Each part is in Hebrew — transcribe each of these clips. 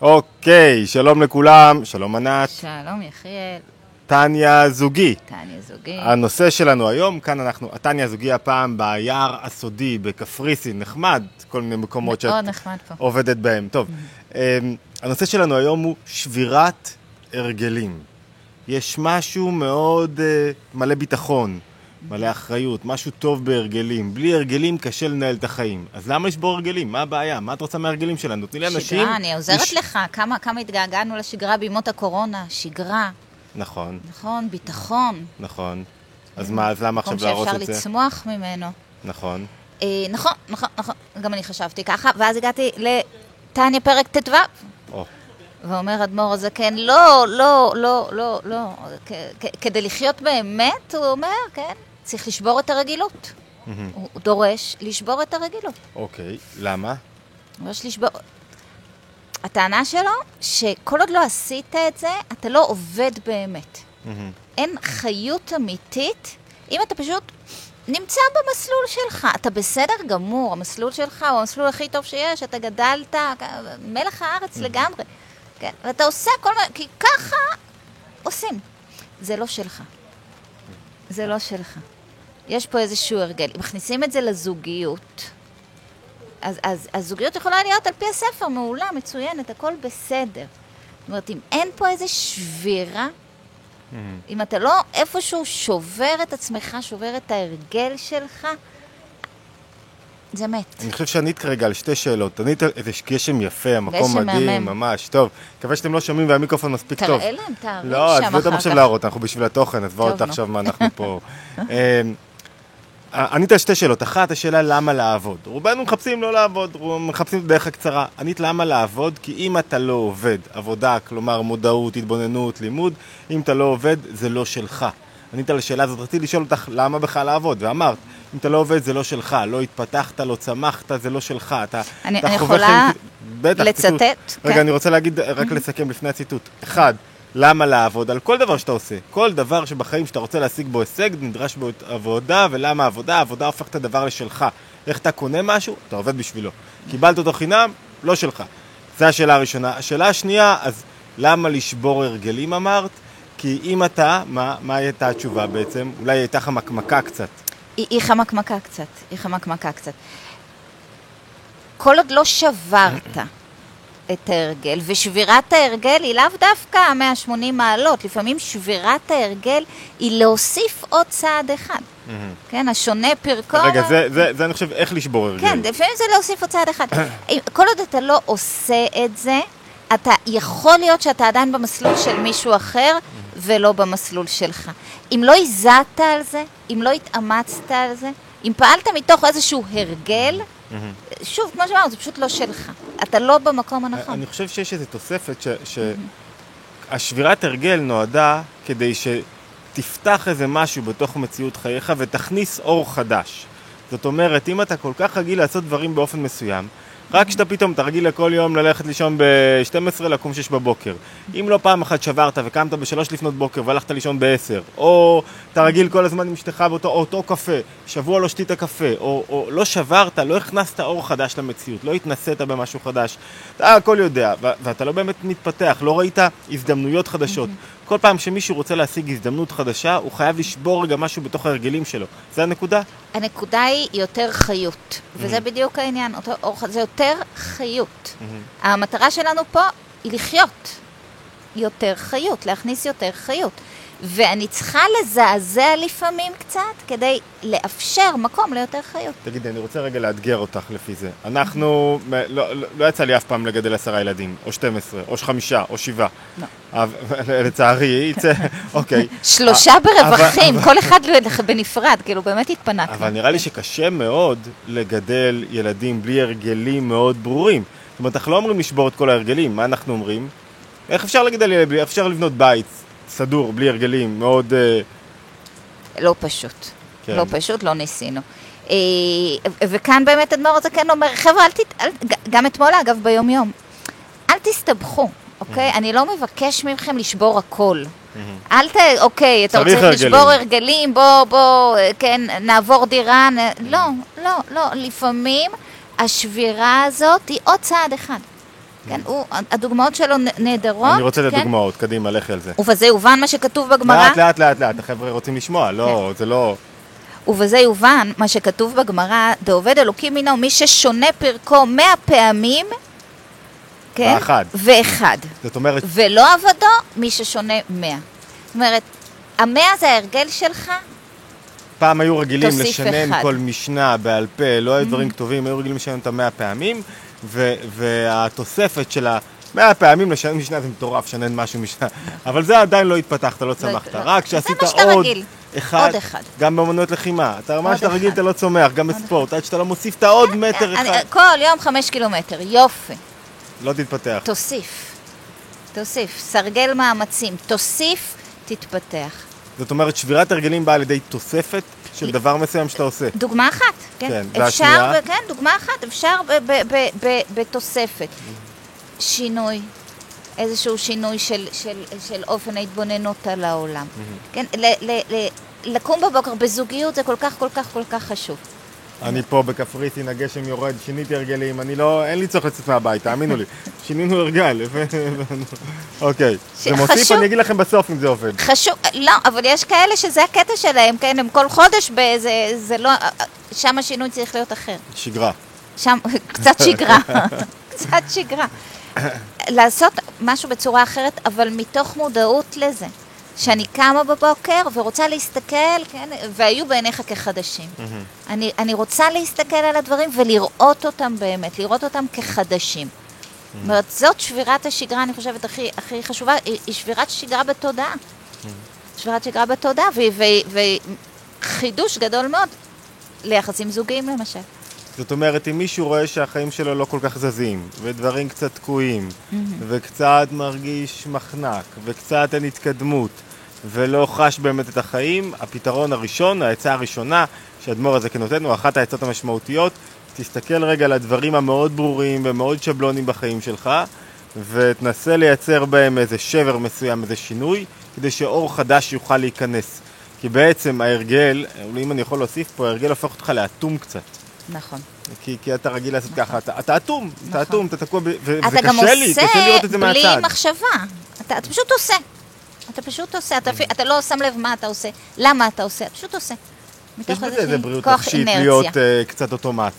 אוקיי, שלום לכולם, שלום ענת, שלום יחיאל, טניה זוגי. טניה זוגי. הנושא שלנו היום, כאן אנחנו, הטניה זוגי הפעם ביער הסודי בקפריסין, נחמד, כל מיני מקומות שאת פה. עובדת בהם. טוב, אמ, הנושא שלנו היום הוא שבירת הרגלים. יש משהו מאוד אה, מלא ביטחון, מלא אחריות, משהו טוב בהרגלים. בלי הרגלים קשה לנהל את החיים. אז למה לשבור הרגלים? מה הבעיה? מה את רוצה מהרגלים שלנו? תני לאנשים... שגרה, אני עוזרת לש- לך. כמה, כמה התגעגענו לשגרה בימות הקורונה. שגרה, נכון, נכון, ביטחון. נכון. אז מה, אז למה עכשיו מקום להרוס שאפשר את זה? לצמוח ממנו. נכון. אה, נכון, נכון, נכון. גם אני חשבתי ככה, ואז הגעתי לטניה פרק ט"ו. או, ואומר אדמו"ר הזקן, לא, לא, לא, לא, לא. כדי לחיות באמת, הוא אומר, כן, צריך לשבור את הרגילות. הוא דורש לשבור את הרגילות. אוקיי, למה? ממש לשבור. הטענה שלו, שכל עוד לא עשית את זה, אתה לא עובד באמת. אין חיות אמיתית אם אתה פשוט נמצא במסלול שלך. אתה בסדר גמור, המסלול שלך הוא המסלול הכי טוב שיש, אתה גדלת, מלח הארץ לגמרי. כן? ואתה עושה כל מיני, כי ככה עושים. זה לא שלך. זה לא שלך. יש פה איזשהו הרגל. אם מכניסים את זה לזוגיות, אז, אז, אז זוגיות יכולה להיות על פי הספר מעולה, מצוינת, הכל בסדר. זאת אומרת, אם אין פה איזו שבירה, מהמם. אם אתה לא איפשהו שובר את עצמך, שובר את ההרגל שלך, זה מת. אני חושב שענית כרגע על שתי שאלות. ענית על איזה גשם יפה, המקום מדהים, מהמם. ממש. טוב, מקווה שאתם לא שומעים והמיקרופון מספיק טוב. תראה להם, תאריך לא, שם עזבי אותם אחר עכשיו כך. להראות, אנחנו בשביל התוכן, עזבה טוב, אותה. עכשיו מה אנחנו פה. אמ, ענית על שתי שאלות. אחת, השאלה למה לעבוד. רובנו מחפשים לא לעבוד, מחפשים את הדרך הקצרה. ענית למה לעבוד? כי אם אתה לא עובד, עבודה, כלומר מודעות, התבוננות, לימוד, אם אתה לא עובד, זה לא שלך. ענית על השאלה הזאת, רציתי לשאול אותך למה בכלל לעבוד, ואמרת, אם אתה לא עובד זה לא שלך, לא התפתחת, לא צמחת, זה לא שלך, אתה, אני- אתה אני חווה יכולה חיים- בטח, לצטט? ציטוט. רגע, כן. אני רוצה להגיד, רק לסכם לפני הציטוט. אחד, למה לעבוד? על כל דבר שאתה עושה. כל דבר שבחיים שאתה רוצה להשיג בו הישג, נדרש בו עבודה, ולמה עבודה? עבודה הופכת את הדבר לשלך. איך אתה קונה משהו? אתה עובד בשבילו. קיבלת אותו חינם? לא שלך. זו השאלה הראשונה. השאלה השנייה, אז למה לשבור הרגלים אמרת? כי אם אתה, מה, מה הייתה התשובה בעצם? אולי הייתה חמקמקה קצת. היא, היא חמקמקה קצת, היא חמקמקה קצת. כל עוד לא שברת את ההרגל, ושבירת ההרגל היא לאו דווקא 180 מעלות, לפעמים שבירת ההרגל היא להוסיף עוד צעד אחד. כן, השונה פרקו... רגע, זה, זה, זה אני חושב איך לשבור הרגל. כן, לפעמים זה להוסיף עוד צעד אחד. כל עוד אתה לא עושה את זה, אתה, יכול להיות שאתה עדיין במסלול של מישהו אחר ולא במסלול שלך. אם לא הזעת על זה, אם לא התאמצת על זה, אם פעלת מתוך איזשהו הרגל, שוב, כמו שאמרנו, זה פשוט לא שלך. אתה לא במקום הנכון. אני חושב שיש איזו תוספת ש... שהשבירת הרגל נועדה כדי שתפתח איזה משהו בתוך מציאות חייך ותכניס אור חדש. זאת אומרת, אם אתה כל כך רגיל לעשות דברים באופן מסוים, רק כשאתה פתאום, אתה רגיל לכל יום ללכת לישון ב-12, לקום 6 בבוקר. אם לא פעם אחת שברת וקמת ב-3 לפנות בוקר והלכת לישון ב-10, או אתה רגיל כל הזמן עם אשתך באותו אותו קפה, שבוע לא שתית קפה, או, או לא שברת, לא הכנסת אור חדש למציאות, לא התנסית במשהו חדש, אתה הכל יודע, ואתה לא באמת מתפתח, לא ראית הזדמנויות חדשות. כל פעם שמישהו רוצה להשיג הזדמנות חדשה, הוא חייב לשבור רגע משהו בתוך ההרגלים שלו. זה הנקודה? הנקודה היא יותר חיות, וזה בדיוק העניין, אותו זה יותר חיות. המטרה שלנו פה היא לחיות יותר חיות, להכניס יותר חיות. ואני צריכה לזעזע לפעמים קצת כדי לאפשר מקום ליותר חיות. תגידי, אני רוצה רגע לאתגר אותך לפי זה. אנחנו, לא, לא, לא יצא לי אף פעם לגדל עשרה ילדים, או 12, או חמישה, או שבעה. לא. לצערי, יצא, אוקיי. שלושה אבל- ברווחים, כל אחד בנפרד, כאילו באמת התפנקנו. אבל נראה לי שקשה מאוד לגדל ילדים בלי הרגלים מאוד ברורים. זאת אומרת, אנחנו לא אומרים לשבור את כל ההרגלים, מה אנחנו אומרים? איך אפשר לגדל ילד בלי, איך אפשר לבנות בית סדור, בלי הרגלים, מאוד... אה, לא פשוט. כן. לא פשוט, לא ניסינו. אה, וכאן באמת אדמו"ר הזקן אומר, חבר'ה, אל תת... גם אתמול אגב ביום-יום, אל תסתבכו, אוקיי? אני לא מבקש מכם לשבור הכל. אל ת... אוקיי, אתה רוצה הרגלים. לשבור הרגלים, בוא, בוא, אה, כן, נעבור דירה, נ... לא, לא, לא. לפעמים השבירה הזאת היא עוד צעד אחד. כן, הוא, הדוגמאות שלו נהדרות. אני רוצה את כן? הדוגמאות, קדימה, לכי על זה. ובזה יובן מה שכתוב בגמרא. לאט, לאט, לאט, לאט, החבר'ה רוצים לשמוע, לא, כן. זה לא... ובזה יובן מה שכתוב בגמרא, דעובד אלוקים מינו, מי ששונה פרקו מאה פעמים, כן? ואחד. ואחד. זאת אומרת, ולא עבדו, מי ששונה מאה. זאת אומרת, המאה זה ההרגל שלך, פעם היו רגילים לשנן אחד. כל משנה בעל פה, לא היו Mm-hmm. דברים כתובים, היו רגילים לשנן אותה מאה פעמים, ו- והתוספת של המאה פעמים לשנן משנה זה מטורף, שנן משהו משנה, אבל זה עדיין לא התפתחת, לא צמחת, לא. רק זה כשעשית עוד. אחד, עוד אחד. גם באמנויות לחימה, אתה עוד שאתה רגיל. אתה לא צומח, גם בספורט, עד שאתה לא מוסיף את העוד מטר אחד, כל יום חמש קילומטר, יופי. לא תתפתח. תוסיף. תוסיף. סרגל מאמצים. תוסיף, תתפתח. זאת אומרת, שבירת הרגלים באה על ידי תוספת של דבר מסוים שאתה עושה. דוגמה אחת, כן. כן, אפשר, והשנייה? ב- כן, דוגמה אחת, אפשר ב- ב- ב- ב- בתוספת. שינוי, איזשהו שינוי של, של, של אופן ההתבוננות על העולם. כן, ל- ל- ל- לקום בבוקר בזוגיות זה כל כך, כל כך, כל כך חשוב. אני פה בקפריסין, הגשם יורד, שיניתי הרגלים, אני לא, אין לי צורך לצאת מהבית, תאמינו לי. שינינו הרגל. אוקיי. זה מוסיף. אני אגיד לכם בסוף אם זה עובד. חשוב, לא, אבל יש כאלה שזה הקטע שלהם, כן, הם כל חודש באיזה, זה לא, שם השינוי צריך להיות אחר. שגרה. שם, קצת שגרה, קצת שגרה. לעשות משהו בצורה אחרת, אבל מתוך מודעות לזה. שאני קמה בבוקר ורוצה להסתכל, כן, והיו בעיניך כחדשים. אני, אני רוצה להסתכל על הדברים ולראות אותם באמת, לראות אותם כחדשים. זאת אומרת, זאת שבירת השגרה, אני חושבת, הכי, הכי חשובה, היא, היא שבירת שגרה בתודעה. שבירת שגרה בתודעה, וחידוש גדול מאוד ליחסים זוגיים למשל. זאת אומרת, אם מישהו רואה שהחיים שלו לא כל כך זזים, ודברים קצת תקועים, וקצת מרגיש מחנק, וקצת אין התקדמות, ולא חש באמת את החיים, הפתרון הראשון, העצה הראשונה שהאדמו"ר הזה כן נותן, הוא אחת העצות המשמעותיות, תסתכל רגע על הדברים המאוד ברורים ומאוד שבלונים בחיים שלך, ותנסה לייצר בהם איזה שבר מסוים, איזה שינוי, כדי שאור חדש יוכל להיכנס. כי בעצם ההרגל, אם אני יכול להוסיף פה, ההרגל הופך אותך לאטום קצת. נכון. כי, כי אתה רגיל לעשות ככה, אתה, אתה אטום, אתה נכון. אטום, אתה תקוע, ב, ו, אתה גם וקשה לי, עושה קשה לראות את זה בלי מהצד. מחשבה. אתה, אתה פשוט עושה. אתה פשוט עושה. אתה, אפילו- אתה לא שם לב מה אתה עושה, למה אתה עושה, אתה פשוט עושה. יש בזה איזה בריאות נפשית. להיות uh, קצת אוטומט.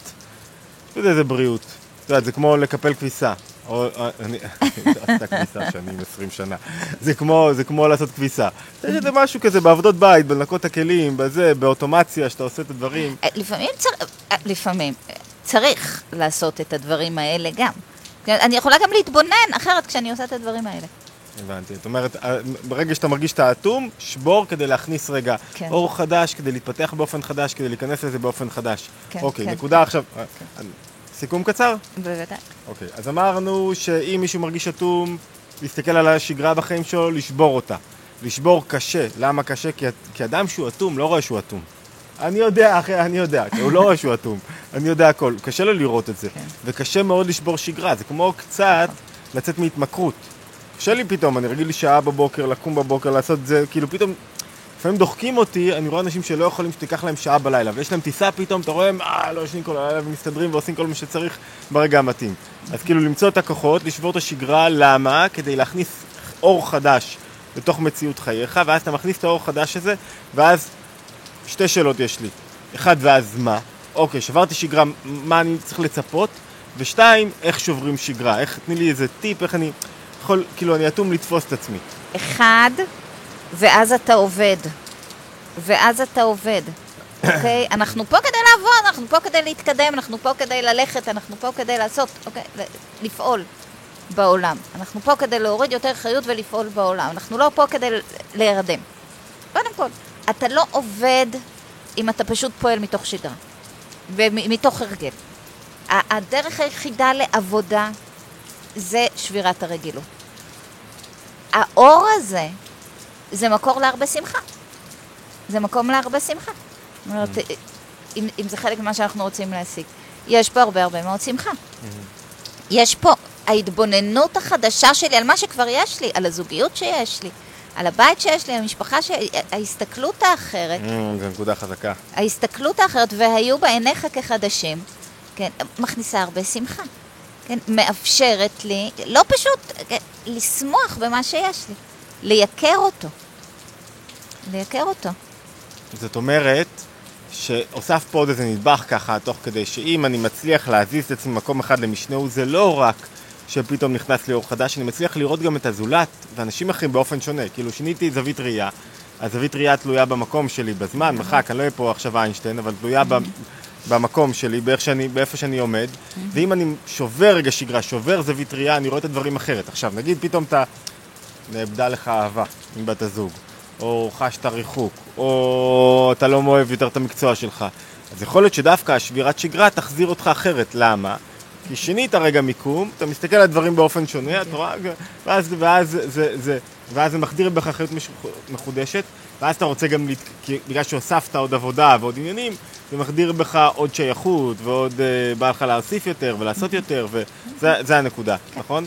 יש בזה איזה בריאות. את יודעת, זה כמו לקפל כביסה. או, אה, אני, עשתה כביסה שנים, 20 שנה. זה כמו, זה כמו לעשות כביסה. יש איזה משהו כזה בעבודות בית, בלנקות את הכלים, בזה, באוטומציה, שאתה עושה את הדברים. אה, לפעמים צריך, לפעמים אה, צריך לעשות את הדברים האלה גם. כן, אני יכולה גם להתבונן אחרת כשאני עושה את הדברים האלה. הבנתי. זאת אומרת, ברגע שאתה מרגיש שאתה אטום, שבור כדי להכניס רגע כן. אור חדש, כדי להתפתח באופן חדש, כדי להיכנס לזה באופן חדש. כן, אוקיי, כן. נקודה עכשיו. אה, סיכום קצר? בוודאי. אוקיי, אז אמרנו שאם מישהו מרגיש אטום, להסתכל על השגרה בחיים שלו, לשבור אותה. לשבור קשה. למה קשה? כי, כי אדם שהוא אטום לא רואה שהוא אטום. אני יודע, אחי, אני יודע, כי הוא לא רואה שהוא אטום. אני יודע הכל. קשה לו לראות את זה. כן. וקשה מאוד לשבור שגרה. זה כמו קצת לצאת מהתמכרות. קשה לי פתאום, אני רגיל שעה בבוקר, לקום בבוקר, לעשות את זה, כאילו פתאום... לפעמים דוחקים אותי, אני רואה אנשים שלא יכולים שתיקח להם שעה בלילה, ויש להם טיסה פתאום, אתה רואה, אה, לא ישנים כל הלילה ומסתדרים ועושים כל מה שצריך ברגע המתאים. אז כאילו למצוא את הכוחות, לשבור את השגרה, למה? כדי להכניס אור חדש לתוך מציאות חייך, ואז אתה מכניס את האור החדש הזה, ואז שתי שאלות יש לי. אחד, ואז מה? אוקיי, שברתי שגרה, מה אני צריך לצפות? ושתיים, איך שוברים שגרה? איך, תני לי איזה טיפ, איך אני יכול, כאילו, אני אטום לתפוס את עצמי. אחד, ואז אתה עובד. ואז אתה עובד, אוקיי? אנחנו פה כדי לעבוד, אנחנו פה כדי להתקדם, אנחנו פה כדי ללכת, אנחנו פה כדי לעשות, אוקיי? ל- לפעול בעולם. אנחנו פה כדי להוריד יותר חיות ולפעול בעולם. אנחנו לא פה כדי להירדם. קודם כל, אתה לא עובד אם אתה פשוט פועל מתוך שגרה, ומתוך הרגל. הדרך היחידה לעבודה זה שבירת הרגילות. האור הזה זה מקור להרבה שמחה. זה מקום להרבה שמחה. זאת אומרת, אם, אם זה חלק ממה שאנחנו רוצים להשיג. יש פה הרבה הרבה מאוד שמחה. יש פה ההתבוננות החדשה שלי על מה שכבר יש לי, על הזוגיות שיש לי, על הבית שיש לי, על המשפחה שלי, ההסתכלות האחרת, Mm, זו נקודה חזקה. ההסתכלות האחרת, והיו בעיניך כחדשים, כן, מכניסה הרבה שמחה. כן, מאפשרת לי, לא פשוט כן, לשמוח במה שיש לי, לייקר אותו. לייקר אותו. זאת אומרת, שהוסף פה עוד איזה נדבך ככה, תוך כדי שאם אני מצליח להזיז את עצמי ממקום אחד למשנהו, זה לא רק שפתאום נכנס לי אור חדש, אני מצליח לראות גם את הזולת ואנשים אחרים באופן שונה. כאילו שיניתי זווית ראייה, הזווית ראייה תלויה במקום שלי, בזמן, מרחק, אני לא אהיה פה עכשיו איינשטיין, אבל תלויה ב... במקום שלי, באיפה שאני, באיפה שאני עומד, ואם אני שובר רגע שגרה, שובר זווית ראייה, אני רואה את הדברים אחרת. עכשיו, נגיד פתאום אתה, נאבדה לך אהבה עם בת הזוג, או חשת ריחוק, או אתה לא אוהב יותר את המקצוע שלך, אז יכול להיות שדווקא השבירת שגרה תחזיר אותך אחרת. למה? כי שינית רגע מיקום, אתה מסתכל על הדברים באופן שונה, אתה רואה, ואז, ואז, זה, זה, ואז זה מחדיר בך אחריות מחודשת, ואז אתה רוצה גם, כי, בגלל שהוספת עוד עבודה ועוד עניינים, זה מחדיר בך עוד שייכות, ועוד uh, בא לך להוסיף יותר ולעשות יותר, וזה הנקודה, כן, נכון?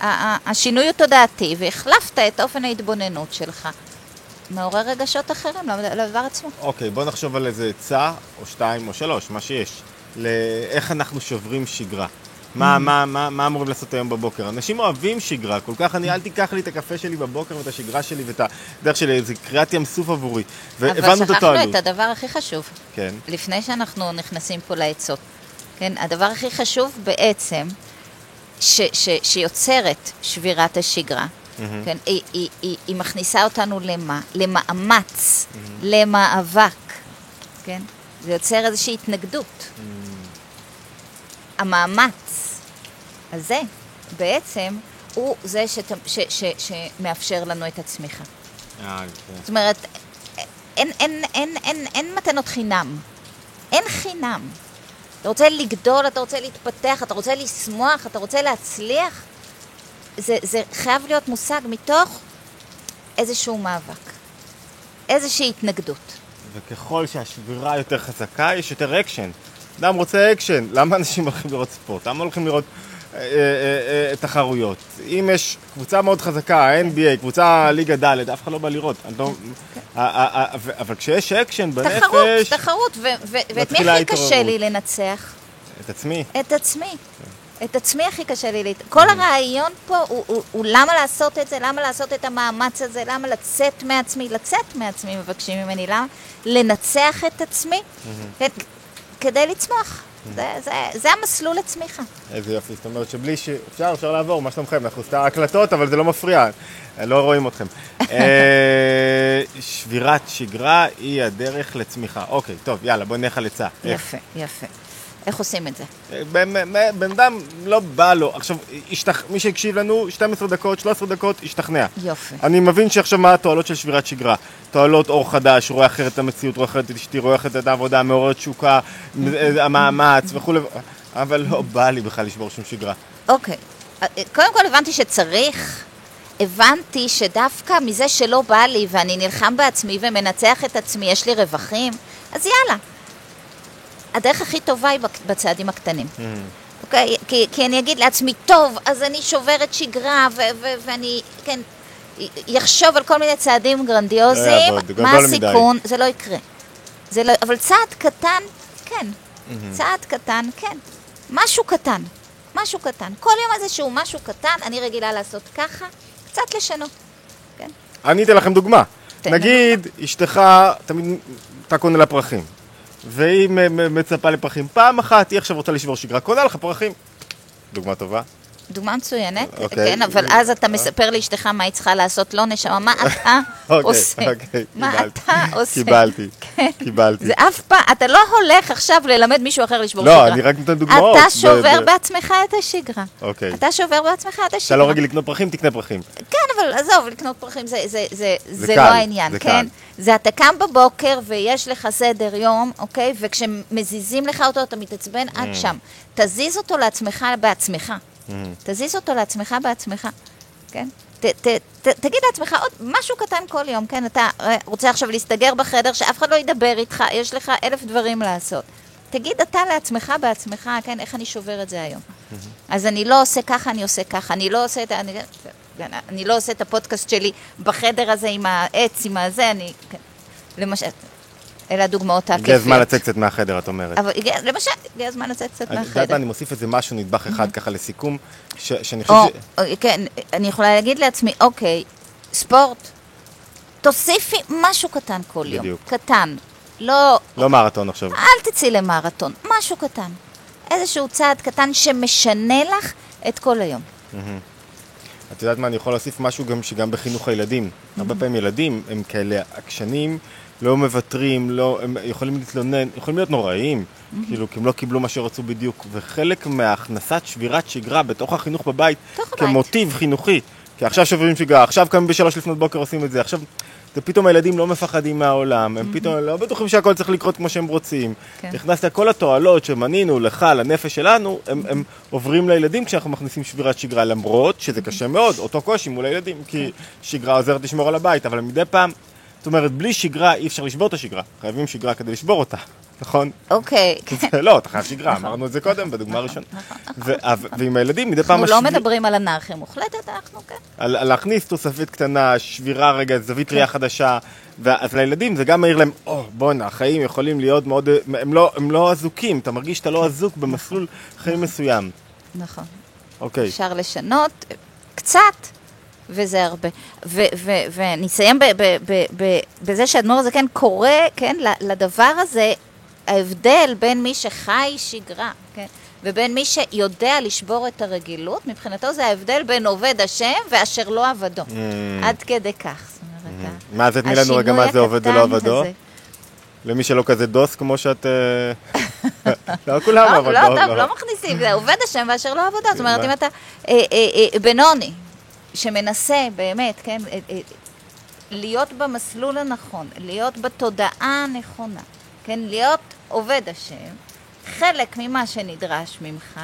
השינוי הוא תודעתי, והחלפת את אופן ההתבוננות שלך. מעורר רגשות אחרים לדבר עצמו. אוקיי, בוא נחשוב על איזה עצה, או שתיים, או שלוש, מה שיש, לאיך אנחנו שוברים שגרה. מה, מה, מה, מה אמורים לעשות היום בבוקר? אנשים אוהבים שגרה, כל כך אני, אל תיקח לי את הקפה שלי בבוקר ואת השגרה שלי ואת הדרך שלי, זה קריאת ים סוף עבורי. והבנו את התועלות. אבל שכחנו את הדבר הכי חשוב. כן. לפני שאנחנו נכנסים פה לעצות. כן, הדבר הכי חשוב בעצם, ש, ש, שיוצרת שבירת השגרה, mm-hmm. כן, היא, היא, היא, היא מכניסה אותנו למה? למאמץ, mm-hmm. למאבק, כן? זה יוצר איזושהי התנגדות. Mm-hmm. המאמץ הזה בעצם הוא זה שת, ש, ש, ש, שמאפשר לנו את הצמיחה. אה, כן. זאת אומרת, אין, אין, אין, אין, אין מתנות חינם. אין חינם. אתה רוצה לגדול, אתה רוצה להתפתח, אתה רוצה לשמוח, אתה רוצה להצליח, זה, זה חייב להיות מושג מתוך איזשהו מאבק, איזושהי התנגדות. וככל שהשבירה יותר חזקה, יש יותר אקשן. אדם רוצה אקשן, למה אנשים הולכים לראות ספורט? למה הולכים לראות אה, אה, אה, תחרויות? אם יש קבוצה מאוד חזקה, ה-NBA, קבוצה ליגה ד', אף אחד לא בא לראות. לא... אבל כשיש אקשן בנפש... תחרות, תחרות, ואת מי הכי קשה לי לנצח? את עצמי. את עצמי. את עצמי הכי קשה לי. כל הרעיון פה הוא, הוא, הוא למה לעשות את זה, למה לעשות את המאמץ הזה, למה לצאת מעצמי, לצאת מעצמי מבקשים ממני, למה לנצח את עצמי. כן, כדי לצמוח. זה, זה, זה המסלול לצמיחה. איזה יופי, זאת אומרת שבלי ש... אפשר, אפשר לעבור, מה שלומכם? אנחנו סתם הקלטות, אבל זה לא מפריע, לא רואים אתכם. אה, שבירת שגרה היא הדרך לצמיחה. אוקיי, טוב, יאללה, בוא נלך על עצה. יפה, יפה. איך עושים את זה? בן אדם לא בא לו, עכשיו, השתכ... מי שהקשיב לנו, 12 דקות, 13 דקות, השתכנע. יופי. אני מבין שעכשיו מה התועלות של שבירת שגרה. תועלות אור חדש, רואה אחרת את המציאות, רואה אחרת את אשתי, רואה אחרת את העבודה, מעורר תשוקה, המאמץ וכולי, אבל לא בא לי בכלל לשבור שום שגרה. אוקיי, קודם כל הבנתי שצריך. הבנתי שדווקא מזה שלא בא לי ואני נלחם בעצמי ומנצח את עצמי, יש לי רווחים, אז יאללה, הדרך הכי טובה היא בצעדים הקטנים. Mm. אוקיי? כי, כי אני אגיד לעצמי, טוב, אז אני שוברת שגרה, ו- ו- ואני, כן, יחשוב על כל מיני צעדים גרנדיוזיים, לא מה הסיכון? זה לא יקרה. זה לא, אבל צעד קטן, כן. Mm-hmm. צעד קטן, כן. משהו קטן. משהו קטן. כל יום איזשהו משהו קטן, אני רגילה לעשות ככה, קצת לשנות. כן? אני אתן לכם דוגמה. נגיד, אשתך, תמיד אתה קונה לה פרחים. והיא מצפה לפרחים. פעם אחת היא עכשיו רוצה לשבור שגרה, קונה לך פרחים. דוגמה טובה. דוגמה מצוינת, okay. אוקיי. כן, אבל אז אתה מספר לאשתך מה היא צריכה לעשות, לא נשמה, מה אתה אוקיי, עושה? אוקיי, מה אתה עושה? קיבלתי, כן. קיבלתי. זה אף פעם, אתה לא הולך עכשיו ללמד מישהו אחר לשבור לא, שגרה. לא, אני רק נותן דוגמאות. אתה שובר בעצמך את השגרה. אוקיי. אתה שובר בעצמך את השגרה. אתה לא רגיל לקנות פרחים, תקנה פרחים. כן, אבל עזוב, לקנות פרחים זה לא העניין, כן? זה אתה קם בבוקר ויש לך סדר יום, אוקיי? וכשמזיזים לך אותו אתה מתעצבן עד mm. שם. תזיז אותו לעצמך בעצמך. תזיז אותו לעצמך בעצמך, כן? ת, ת, ת, תגיד לעצמך עוד משהו קטן כל יום, כן? אתה אה, רוצה עכשיו להסתגר בחדר, שאף אחד לא ידבר איתך, יש לך אלף דברים לעשות. תגיד אתה לעצמך בעצמך, כן, איך אני שובר את זה היום. אז אני לא עושה ככה, אני עושה ככה, אני לא עושה את ה... אני, אני לא עושה את הפודקאסט שלי בחדר הזה עם העץ, עם הזה, אני... כן. למשל, אלה הדוגמאות העקיפיות. הגיע הזמן לצאת קצת מהחדר, את אומרת. אבל הגיע, למשל, הגיע הזמן לצאת קצת את יודעת מהחדר. מה, אני מוסיף איזה משהו, נדבך אחד ככה לסיכום, ש- שאני חושב או, ש... או, כן, אני יכולה להגיד לעצמי, אוקיי, ספורט, תוסיפי משהו קטן כל יום. בדיוק. קטן. לא, לא מרתון עכשיו. אל תצאי למרתון, משהו קטן. איזשהו צעד קטן שמשנה לך את כל היום. את יודעת מה, אני יכול להוסיף משהו גם שגם בחינוך הילדים. הרבה פעמים ילדים הם כאלה עקשנים, לא מוותרים, לא, הם יכולים להתלונן, יכולים להיות נוראיים, כאילו, כי הם לא קיבלו מה שרצו בדיוק. וחלק מהכנסת שבירת שגרה בתוך החינוך בבית. כמוטיב חינוכי, כי עכשיו שוברים שגרה, עכשיו קמים בשלוש לפנות בוקר עושים את זה, עכשיו... זה פתאום הילדים לא מפחדים מהעולם, הם פתאום לא בטוחים שהכל צריך לקרות כמו שהם רוצים. כן. הכנסת כל התועלות שמנינו לך, לנפש שלנו, הם, הם עוברים לילדים כשאנחנו מכניסים שבירת שגרה, למרות שזה קשה מאוד, אותו קושי מול הילדים, כי שגרה עוזרת לשמור על הבית, אבל מדי פעם, זאת אומרת, בלי שגרה אי אפשר לשבור את השגרה, חייבים שגרה כדי לשבור אותה, נכון? אוקיי, זה- לא, אתה חייב שגרה, אמרנו את זה קודם, בדוגמה הראשונה. ו- ו- ועם הילדים, מדי פעם... אנחנו לא מדברים על אנרכיה מוחלטת, אנחנו כן. על, להכניס תוספית קטנה, שבירה רגע, זווית ראייה חדשה, ואז לילדים זה גם מעיר להם, או, בואנה, החיים יכולים להיות מאוד, הם לא, הם לא אזוקים, אתה מרגיש שאתה לא אזוק במסלול חיים מסוים. נכון. אוקיי, אפשר לשנות קצת, וזה הרבה. ו- ו- ואני אסיים ב- ב- ב- ב- בזה שהאדמו"ר הזה כן קורא, כן, לדבר הזה, ההבדל בין מי שחי שגרה, כן, ובין מי שיודע לשבור את הרגילות, מבחינתו זה ההבדל בין עובד השם ואשר לא עבדו. עד כדי כך. זאת אומרת, ה- מה זה, תני לנו רגע מה זה עובד ולא עבדו? הזה. למי שלא כזה דוס כמו שאת... אה, לא כולם, לא, אבל לא, טוב, לא מכניסים, זה עובד השם ואשר לא עבודה. זאת אומרת? אם אתה אה, אה, בינוני, שמנסה באמת, כן, אה, אה, להיות במסלול הנכון, להיות בתודעה הנכונה, כן, להיות עובד השם, חלק ממה שנדרש ממך,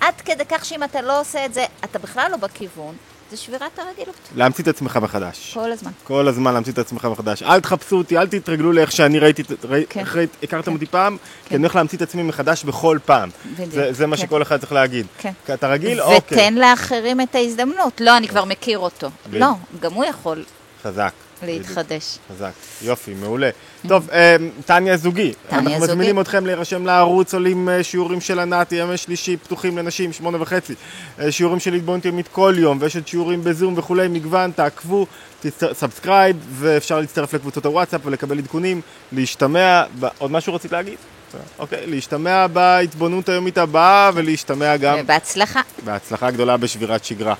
עד כדי כך שאם אתה לא עושה את זה, אתה בכלל לא בכיוון, זה שבירת הרגילות, להמציא את עצמך מחדש. כל הזמן. כל הזמן להמציא את עצמך מחדש. אל תחפשו אותי, אל תתרגלו לאיך שאני ראיתי, ראי- כן. איך ראית- הכרתם כן. אותי פעם, כי כן. אני הולך להמציא את עצמי מחדש בכל פעם. בדיוק. זה- זה מה כן. שכל אחד צריך להגיד. כן. כי אתה רגיל? אוקיי. ותן לאחרים את ההזדמנות. לא, אני כבר מכיר אותו. בדיוק. לא, גם הוא יכול חזק. להתחדש. חזק. יופי, מעולה. טוב, אה, טניה זוגי. טניה אנחנו זוגי. מזמינים אתכם להירשם לערוץ, עולים אה, שיעורים של ענת, ימי שלישי, פתוחים לנשים, שמונה וחצי. אה, שיעורים של התבוננות יומית כל יום, ויש עוד שיעורים בזום וכולי, מגוון, תעקבו, subscribe, ואפשר להצטרף לקבוצות הוואטסאפ ולקבל עדכונים, להשתמע. עוד משהו רצית להגיד? אוקיי, להשתמע בהתבוננות היומית הבאה, ולהשתמע גם ובהצלחה. בהצלחה גדולה בשבירת שגרה.